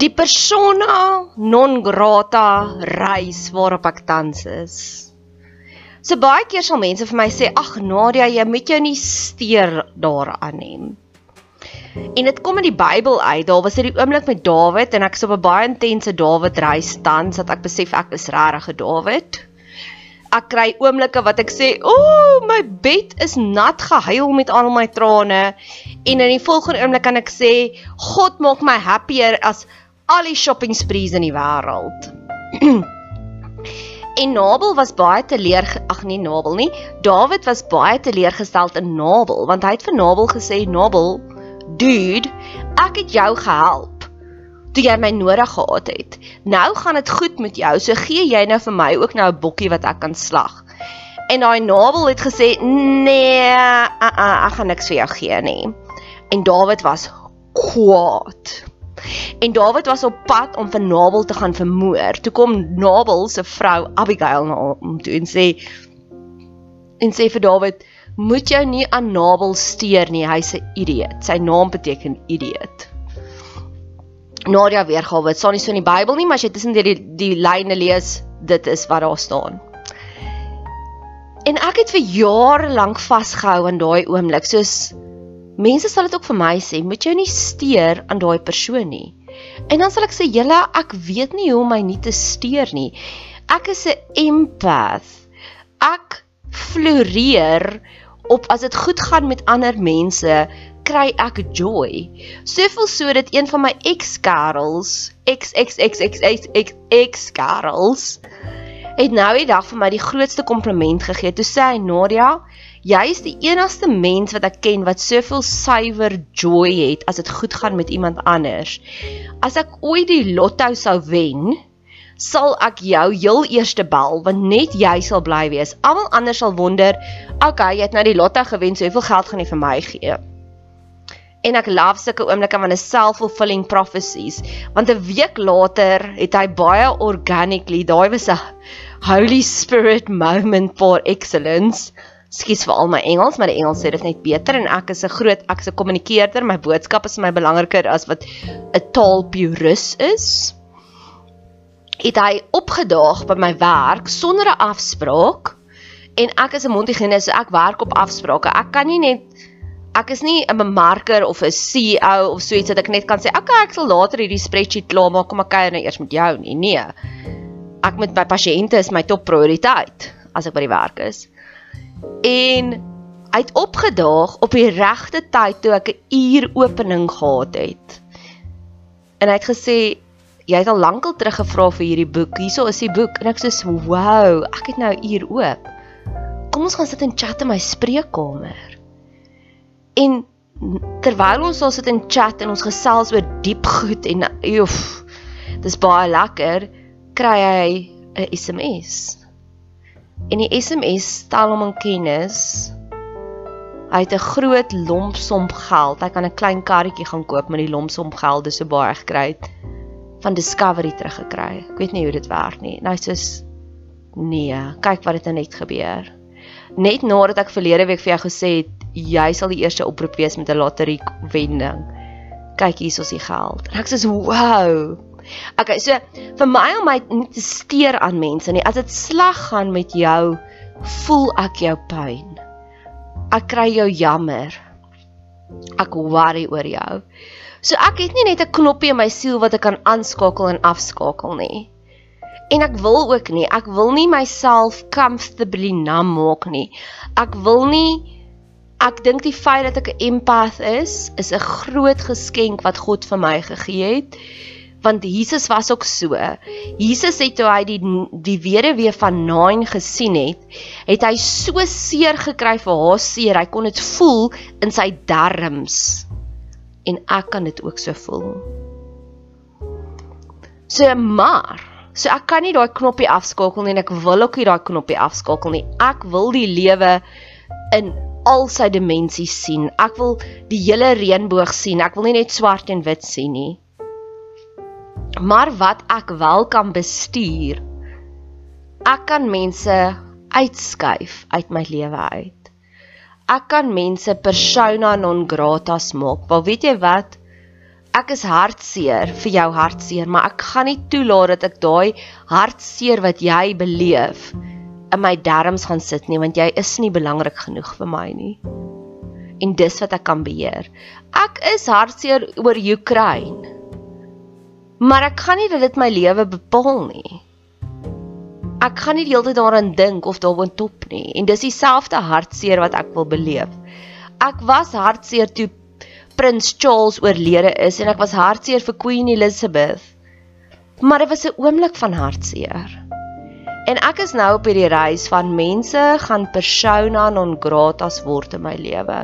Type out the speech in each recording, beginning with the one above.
Die persona non grata reis waarop ek tans is. So baie keer sal mense vir my sê, "Ag Nadia, jy moet jou nie steur daaraan nie." En dit kom in die Bybel uit. Daar was dit die oomblik met Dawid en ek is op 'n baie intense Dawid reis tans dat ek besef ek is regtig 'n Dawid. Ek kry oomblikke wat ek sê, "O, oh, my bed is nat gehuil met al my trane." En in die volgende oomblik kan ek sê, "God maak my happier as al die shopping sprees in die wêreld." En Nabel was baie teleer ag nee Nabel nie. Dawid was baie teleurgesteld in Nabel want hy het vir Nabel gesê Nabel dude, ek het jou gehelp toe jy my nodig gehad het. Nou gaan dit goed met jou, so gee jy nou vir my ook nou 'n bokkie wat ek kan slag. En daai Nabel het gesê, "Nee, uh, uh, ek gaan niks vir jou gee nie." En Dawid was kwaad. En Dawid was op pad om vir Nabel te gaan vermoor. Toe kom Nabel se vrou Abigail na hom toe en sê en sê vir Dawid, moet jou nie aan Nabel steur nie. Hy's 'n idioot. Sy naam beteken idioot. Nadia weergawe. Dit staan nie so in die Bybel nie, maar as jy tussen die die lyne lees, dit is wat daar staan. En ek het vir jare lank vasgehou aan daai oomblik, soos mense sal dit ook vir my sê, moet jou nie steur aan daai persoon nie. En dan sal ek sê, "Julle, ek weet nie hoe om my nie te steur nie. Ek is 'n empath. Ek floreer op as dit goed gaan met ander mense, kry ek joy. Soveel so dat een van my ex-kerels, ex-ex-ex-ex-ex-kerels het nou die dag vir my die grootste kompliment gegee. Toe sê hy, "Nadia, jy is die enigste mens wat ek ken wat soveel suiwer joy het as dit goed gaan met iemand anders. As ek ooit die lotto sou wen, sal ek jou heel eerste bel want net jy sal bly wees. Almal anders sal wonder, okay, jy het nou die lotto gewen, so hoeveel geld gaan jy vir my gee? En ek love sulke oomblikke van 'n self-fulfilling prophecies, want 'n week later het hy baie organically, daai was 'n Holy Spirit moment for excellence. Skus vir al my Engels, maar die Engels sê dit net beter en ek is 'n groot ek 'n kommunikeerder, my boodskap is my belangriker as wat 'n taalpurist is het hy opgedaag by my werk sonder 'n afspraak en ek is 'n mondhygiënis so ek werk op afsprake. Ek kan nie net ek is nie 'n bemarker of 'n CEO of so iets dat ek net kan sê, "Oké, okay, ek sal later hierdie spreadsheet klaar maak, kom ek kuier nou eers met jou nie." Nee. Ek met my pasiënte is my top prioriteit as ek by die werk is. En het opgedaag op die regte tyd toe ek 'n uur opening gehad het. En hy het gesê, jy het al lankal teruggevra vir hierdie boek. Hierso is die boek en ek sê, "Wow, ek het nou hier oop. Kom ons gaan sit en chat in my spreekkamer." En terwyl ons al sit en chat en ons gesels oor diep goed en oef, dis baie lekker, kry hy 'n SMS. En die SMS stel hom in kennis. Hy het 'n groot lomp som geld. Hy kan 'n klein karretjie gaan koop met die lomp som geld, dis so baie gekry het van Discovery teruggekry. Ek weet nie hoe dit werk nie. Nou soos nee, kyk wat het nou net gebeur. Net nadat ek verlede week vir jou gesê het jy sal die eerste oproep wees met 'n loterie wending. Kyk hier is ons die geld. En ek sê wow. Okay, so vir my om my nie te steur aan mense nie. As dit sleg gaan met jou, voel ek jou pyn. Ek kry jou jammer. Ek worry oor jou. So ek het nie net 'n knoppie in my siel wat ek kan aanskakel en afskakel nie. En ek wil ook nie, ek wil nie myself comfortably numb maak nie. Ek wil nie ek dink die feit dat ek 'n empath is, is 'n groot geskenk wat God vir my gegee het. Want Jesus was ook so. Jesus het toe hy die die weduwee van Nain gesien het, het hy so seer gekry vir haar seer. Hy kon dit voel in sy darmes en ek kan dit ook so voel. So maar, so ek kan nie daai knoppie afskakel nie en ek wil ook nie daai knoppie afskakel nie. Ek wil die lewe in al sy dimensies sien. Ek wil die hele reënboog sien. Ek wil nie net swart en wit sien nie. Maar wat ek wel kan bestuur, ek kan mense uitskuif uit my lewe uit ek kan mense persona non grata maak. Maar weet jy wat? Ek is hartseer vir jou hartseer, maar ek gaan nie toelaat dat ek daai hartseer wat jy beleef in my darmes gaan sit nie, want jy is nie belangrik genoeg vir my nie. En dis wat ek kan beheer. Ek is hartseer oor Oekraïne. Maar ek kan nie dat dit my lewe bepaal nie. Ek gaan nie die hele tyd daaraan dink of daaroor top nie en dis dieselfde hartseer wat ek wil beleef. Ek was hartseer toe Prins Charles oorlede is en ek was hartseer vir Queen Elizabeth. Maar dit was 'n oomblik van hartseer. En ek is nou op hierdie reis van mense gaan persona non gratas word in my lewe.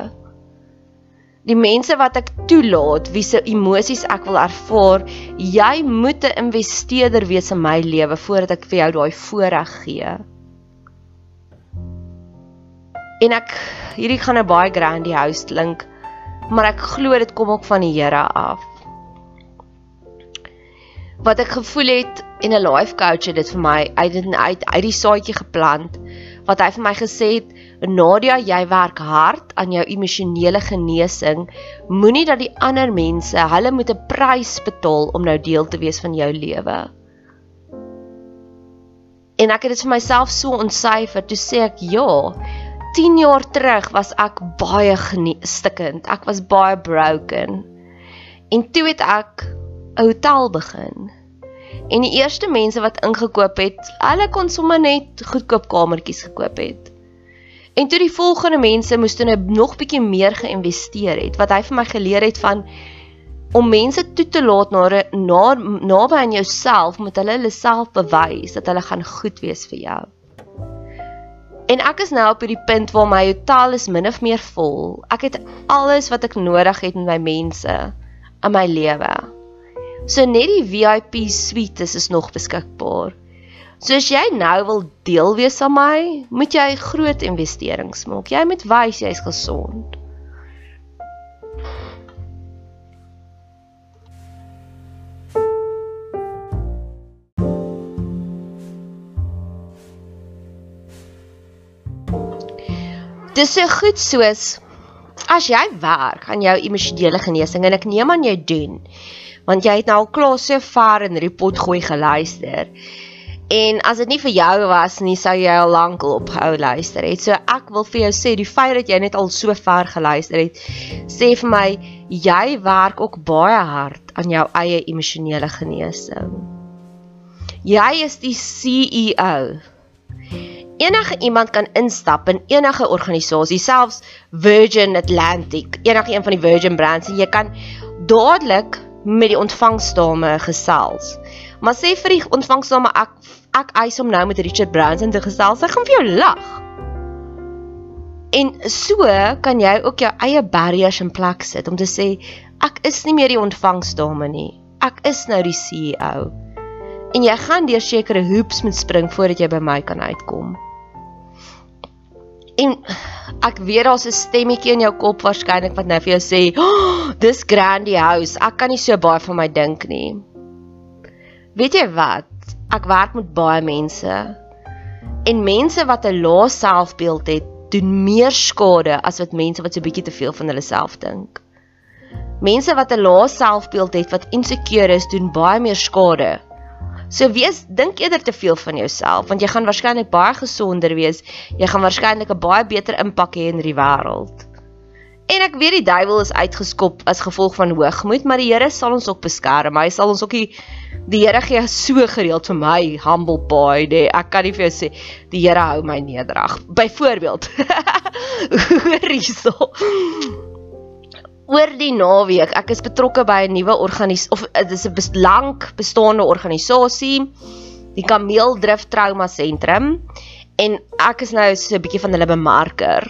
Die mense wat ek toelaat, wie se emosies ek wil ervaar, jy moet 'n investeerder wees in my lewe voordat ek vir jou daai voorreg gee. En ek hierdie gaan 'n baie grandiose klink, maar ek glo dit kom ook van die Here af. Wat ek gevoel het en 'n life coach het dit vir my uit uit uit die saadjie geplant. Wat hy vir my gesê het Nadia jy werk hard aan jou emosionele genesing. Moenie dat die ander mense hulle moet 'n prys betaal om nou deel te wees van jou lewe. En ek het dit vir myself so ontsyfer toe sê ek ja 10 jaar terug was ek baie stikkend. Ek was baie broken. En toe het ek 'n hotel begin En die eerste mense wat ingekoop het, hulle kon sommer net goedkoop kamertjies gekoop het. En toe die volgende mense moes toe nou nog bietjie meer geïnvesteer het, wat hy vir my geleer het van om mense toe te laat na na naby aan jouself moet hulle hulle self bewys dat hulle gaan goed wees vir jou. En ek is nou op hierdie punt waar my hotel is min of meer vol. Ek het alles wat ek nodig het met my mense in my lewe. So net die VIP suites is nog beskikbaar. So as jy nou wil deel wees aan my, moet jy groot investerings maak. Jy moet wys jy's gesond. Dis so goed soos as jy werk aan jou emosionele genesing en ek neem aan jy doen want jy het nou al klaar so ver in die pot gooi geluister. En as dit nie vir jou was nie, sou jy al lank al ophou luister het. So ek wil vir jou sê, die feit dat jy net al so ver geluister het, sê vir my jy werk ook baie hard aan jou eie emosionele genesing. Jy is die CEO. Enige iemand kan instap in enige organisasie, selfs Virgin Atlantic, enige een van die Virgin brands en jy kan dadelik met die ontvangsdame gesels. Maar sê vir die ontvangsdame ek ek eis om nou met Richard Branson te gesels. Sy gaan vir jou lag. En so kan jy ook jou eie barriers in plek sit om te sê ek is nie meer die ontvangsdame nie. Ek is nou die CEO. En jy gaan deur sekere hoops moet spring voordat jy by my kan uitkom. En ek weet daar's 'n stemmetjie in jou kop waarskynlik wat nou vir jou sê, oh, "Dis grandiose. Ek kan nie so baie van my dink nie." Weet jy wat? Ek werk met baie mense. En mense wat 'n lae selfbeeld het, doen meer skade as wat mense wat so bietjie te veel van hulle self dink. Mense wat 'n lae selfbeeld het wat insecure is, doen baie meer skade So wees dink eerder te veel van jouself want jy gaan waarskynlik baie gesonder wees. Jy gaan waarskynlik 'n baie beter impak hê in die wêreld. En ek weet die duiwel is uitgeskop as gevolg van hoogmoed, maar die Here sal ons ook beskerm. Hy sal ons ook die die Here gee so gereeld vir my humble boy, nee, ek kan nie vir jou sê die Here hou my nederig. Byvoorbeeld. Hoor hierso oor die naweek, ek is betrokke by 'n nuwe organisasie of dit is 'n bes lank bestaande organisasie, die Kameeldrif Trauma Sentrum en ek is nou so 'n bietjie van hulle bemarker.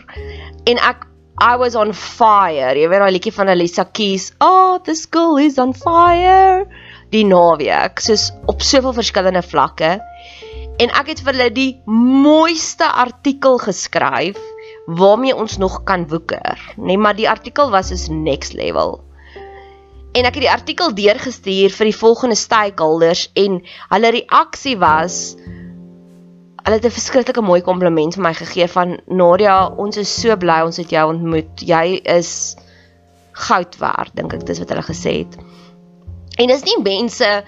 En ek I was on fire. Jy weet daai liedjie van Alicia Keys, "Oh, the school is on fire." Die naweek, soos op soveel verskillende vlakke. En ek het vir hulle die mooiste artikel geskryf waarmee ons nog kan woeker, nê, nee, maar die artikel was is next level. En ek het die artikel deurgestuur vir die volgende stakeholders en hulle reaksie was hulle het 'n verskriklike mooi kompliment vir my gegee van Nadia, ons is so bly ons het jou ontmoet. Jy is goud werd, dink ek dis wat hulle gesê het. En dis nie mense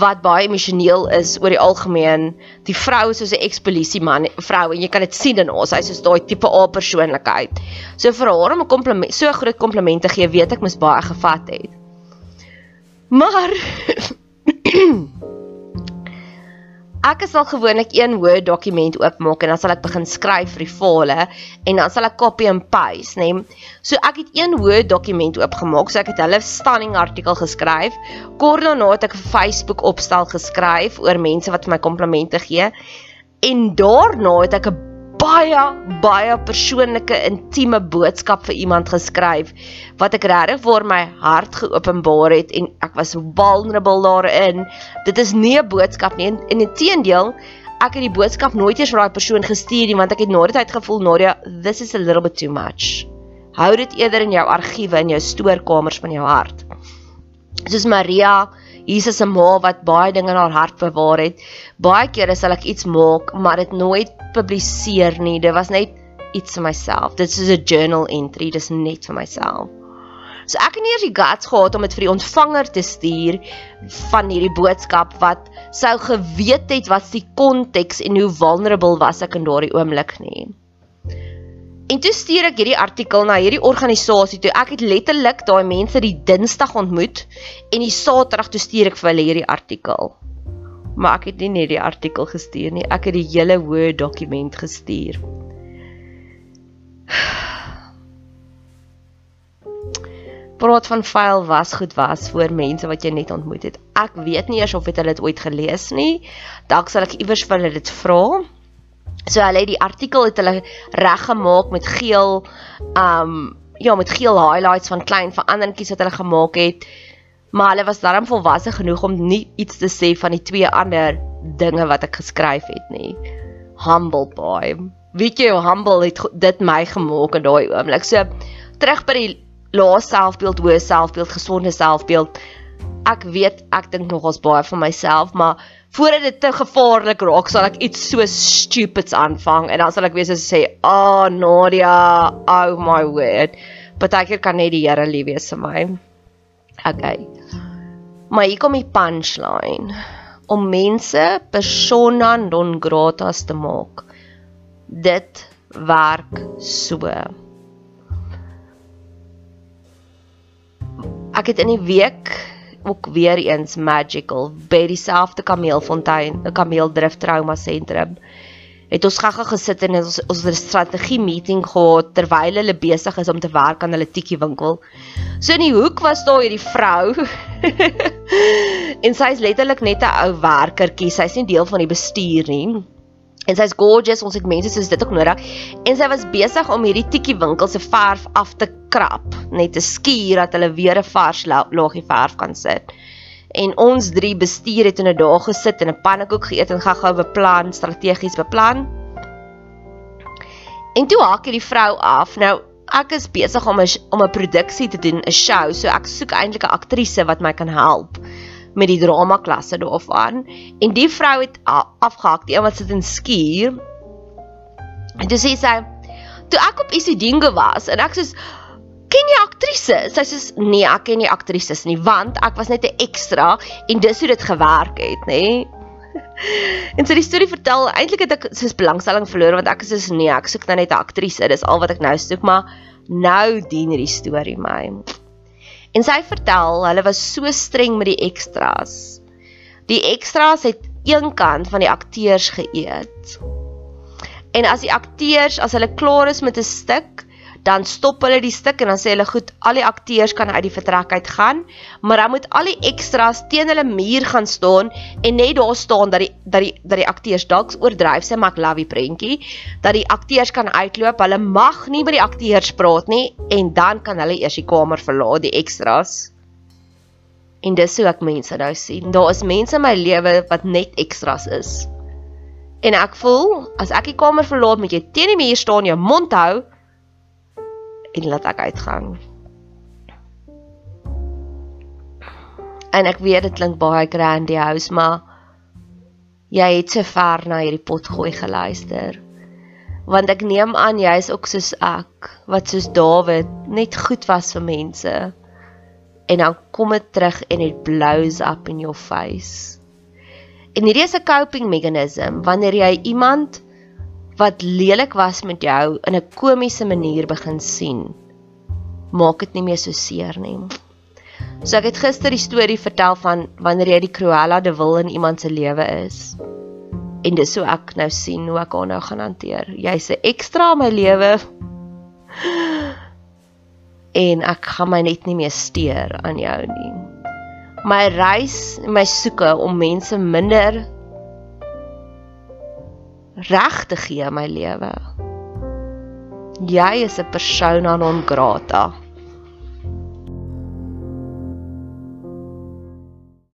wat baie emosioneel is oor die algemeen. Die vrou is soos 'n ekspolisie man, vrou en jy kan dit sien in ons. Sy's soos daai tipe A persoonlikheid. So vir haar om 'n kompliment, so groot kompliment te gee, weet ek mos baie gevat het. Maar Ek sal gewoonlik een Word dokument oopmaak en dan sal ek begin skryf vir die fale en dan sal ek copy and paste, né? So ek het een Word dokument oopgemaak, so ek het hulle stunning artikel geskryf. Kort daarna het ek 'n Facebook opstel geskryf oor mense wat vir my komplimente gee. En daarna het ek 'n baie baie persoonlike intieme boodskap vir iemand geskryf wat ek regtig vir my hart geopenbaar het en ek was vulnerable daarin. Dit is nie 'n boodskap nie. In teendeel, ek het die boodskap nooit eers vir daai persoon gestuur nie want ek het na die tyd gevoel, Nadia, this is a little bit too much. Hou dit eerder in jou argiewe en jou stoorkamers van jou hart. Soos Maria Jesus se ma wat baie dinge in haar hart bewaar het. Baie kere sal ek iets maak, maar dit nooit publiseer nie. Dit was net iets vir myself. Dit is 'n journal entry, dis net vir myself. So ek het nie eers die guts gehad om dit vir die ontvanger te stuur van hierdie boodskap wat sou geweet het wat die konteks en hoe vulnerable was ek in daardie oomblik nie. En toe stuur ek hierdie artikel na hierdie organisasie toe. Ek het letterlik daai mense die Dinsdag ontmoet en die Saterdag toe stuur ek vir hulle hierdie artikel. Maar ek het nie net die artikel gestuur nie, ek het die hele Word dokument gestuur. Praat van file was goed was vir mense wat jy net ontmoet het. Ek weet nie eers of het hulle dit ooit gelees nie. Dalk sal ek iewers vir hulle dit vra. So hulle het die artikel het hulle reggemaak met geel um ja, met geel highlights van klein veranderingkies wat hulle gemaak het. Maar hulle was darm volwasse genoeg om nie iets te sê van die twee ander dinge wat ek geskryf het nie. Humble boy. Weet jy hoe humble het dit my gemaak in daai oomblik. So terug by die lae selfbeeld, hoë selfbeeld, gesonde selfbeeld. Ek weet ek dink nogals baie van myself, maar voordat dit te gevaarlik raak, sal ek iets so stupids aanvang en dan sal ek weer so sê, "Ah, oh, Nadia, oh my word." Partykeer kan net die Here lief wees vir my. Okay. Maar hier kom die punchline. Om mense persona non gratas te maak. Dit werk so. Ek het in die week ook weer eens magical by dieselfde kameelfontein, 'n kameeldrift trauma sentrum. Het ons gaga gesit en ons ons 'n strategie meeting gehad terwyl hulle besig is om te werk aan hulle tikkie winkel. So in die hoek was daar hierdie vrou. en sy is letterlik net 'n ou werkertjie. Sy's nie deel van die bestuur nie. En sy's gorgeous, ons het mense soos dit ook nodig. En sy was besig om hierdie tikkie winkel se verf af te krap, net te skuur dat hulle weer 'n vars laagie verf kan sit. En ons drie bestuur het in 'n dag gesit en 'n pannekoek geëet en gou-gou beplan, strategies beplan. En toe haak hierdie vrou af. Nou, ek is besig om 'n om 'n produksie te doen, 'n show, so ek soek eintlik 'n aktrise wat my kan help met die drama klasse daarvan en die vrou het afgehak die een wat sit in skuur. En toe sê sy toe ek op Isidingo was en ek sê ken jy aktrises sy sê nee ek ken nie aktrises nie want ek was net 'n ekstra en dis hoe dit gewerk het nê. En so die storie vertel, eintlik het ek soos belangstelling verloor want ek is soos nee, ek soek nou net 'n aktrise, dis al wat ek nou soek, maar nou dien hierdie storie my. En sy vertel, hulle was so streng met die ekstras. Die ekstras het een kant van die akteurs geëet. En as die akteurs, as hulle klaar is met 'n stuk, dan stop hulle die stuk en dan sê hulle goed, al die akteurs kan uit die vertrek uit gaan, maar dan moet al die ekstras teen hulle muur gaan staan en net daar staan dat die dat die dat die akteurs dalk oordryf sê maar ek love die prentjie, dat die akteurs kan uitloop, hulle mag nie by die akteurs praat nie en dan kan hulle eers die kamer verlaat, die ekstras. En dis hoe ek mense nou sien. Daar is mense in my lewe wat net ekstras is. En ek voel as ek die kamer verlaat met jy teen die muur staan, jou mond hou, en laat ek uitgaan. En ek weet dit klink baie grandiose, maar jy het so ver na hierdie potgooi geluister. Want ek neem aan jy is ook soos ek, wat soos Dawid net goed was vir mense. en dan kom dit terug en dit blows up in your face. En hierdie is 'n coping meganisme wanneer jy iemand wat lelik was met jou in 'n komiese manier begin sien. Maak dit nie meer so seer nie. So ek het gister die storie vertel van wanneer jy die Cruella de Vil in iemand se lewe is. En dis hoe ek nou sien hoe ek haar nou gaan hanteer. Jy's 'n ekstra in my lewe. En ek gaan my net nie meer steur aan jou nie. My reis, my soeke om mense minder reg te gee in my lewe. Jy is 'n persona non grata.